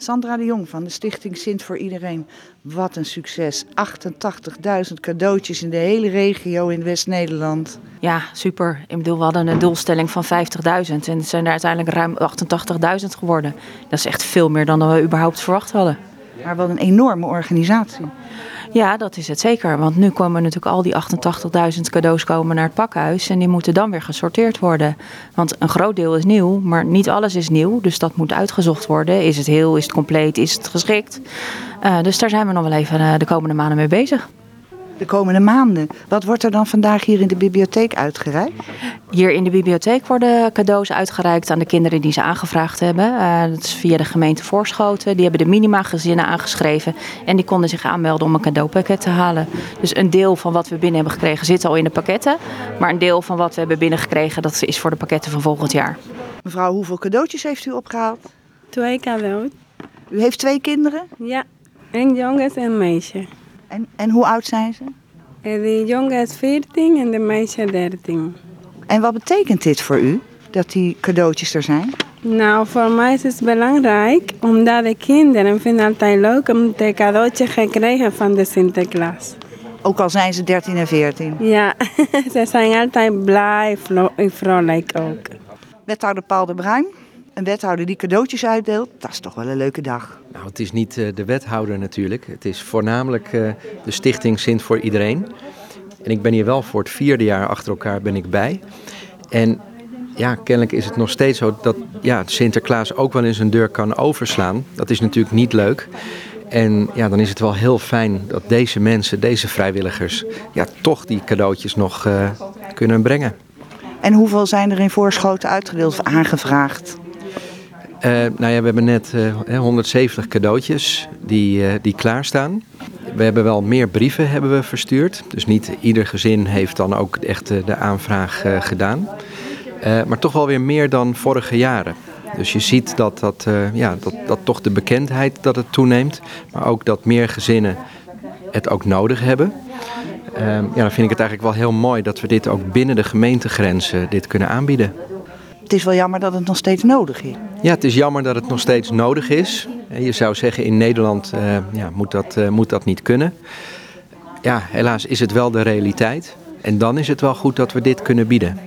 Sandra de Jong van de Stichting Sint voor Iedereen. Wat een succes. 88.000 cadeautjes in de hele regio in West-Nederland. Ja, super. Ik bedoel, we hadden een doelstelling van 50.000 en het zijn er uiteindelijk ruim 88.000 geworden. Dat is echt veel meer dan we überhaupt verwacht hadden. Maar wat een enorme organisatie. Ja, dat is het zeker. Want nu komen natuurlijk al die 88.000 cadeaus komen naar het pakhuis. En die moeten dan weer gesorteerd worden. Want een groot deel is nieuw, maar niet alles is nieuw. Dus dat moet uitgezocht worden. Is het heel, is het compleet, is het geschikt? Uh, dus daar zijn we nog wel even uh, de komende maanden mee bezig de komende maanden. Wat wordt er dan vandaag hier in de bibliotheek uitgereikt? Hier in de bibliotheek worden cadeaus uitgereikt aan de kinderen die ze aangevraagd hebben. Uh, dat is via de gemeente Voorschoten. Die hebben de minima-gezinnen aangeschreven en die konden zich aanmelden om een cadeaupakket te halen. Dus een deel van wat we binnen hebben gekregen zit al in de pakketten. Maar een deel van wat we hebben binnengekregen, dat is voor de pakketten van volgend jaar. Mevrouw, hoeveel cadeautjes heeft u opgehaald? Twee cadeaus. U heeft twee kinderen? Ja, een jongen en een meisje. En, en hoe oud zijn ze? De jongen is 14 en de meisje 13. En wat betekent dit voor u, dat die cadeautjes er zijn? Nou, voor mij is het belangrijk, omdat de kinderen vinden altijd leuk om de cadeautje gekregen van de Sinterklaas. Ook al zijn ze 13 en 14? Ja, ze zijn altijd blij en vrolijk ook. Wethouder Paul de Bruin, een wethouder die cadeautjes uitdeelt, dat is toch wel een leuke dag. Nou, het is niet uh, de wethouder natuurlijk. Het is voornamelijk uh, de stichting Sint voor Iedereen. En ik ben hier wel voor het vierde jaar achter elkaar ben ik bij. En ja, kennelijk is het nog steeds zo dat ja, Sinterklaas ook wel eens een deur kan overslaan. Dat is natuurlijk niet leuk. En ja, dan is het wel heel fijn dat deze mensen, deze vrijwilligers, ja, toch die cadeautjes nog uh, kunnen brengen. En hoeveel zijn er in voorschoten uitgedeeld of aangevraagd? Uh, nou ja, we hebben net uh, 170 cadeautjes die, uh, die klaarstaan. We hebben wel meer brieven hebben we verstuurd. Dus niet ieder gezin heeft dan ook echt de aanvraag gedaan. maar toch wel weer meer dan vorige jaren. Dus je ziet dat, dat, ja, dat, dat toch de bekendheid dat het toeneemt. Maar ook dat meer gezinnen het ook nodig hebben. ja, dan vind ik het eigenlijk wel heel mooi dat we dit ook binnen de gemeentegrenzen dit kunnen aanbieden het is wel jammer dat het nog steeds nodig is. Ja, het is jammer dat het nog steeds nodig is. Je zou zeggen, in Nederland uh, ja, moet, dat, uh, moet dat niet kunnen. Ja, helaas is het wel de realiteit. En dan is het wel goed dat we dit kunnen bieden.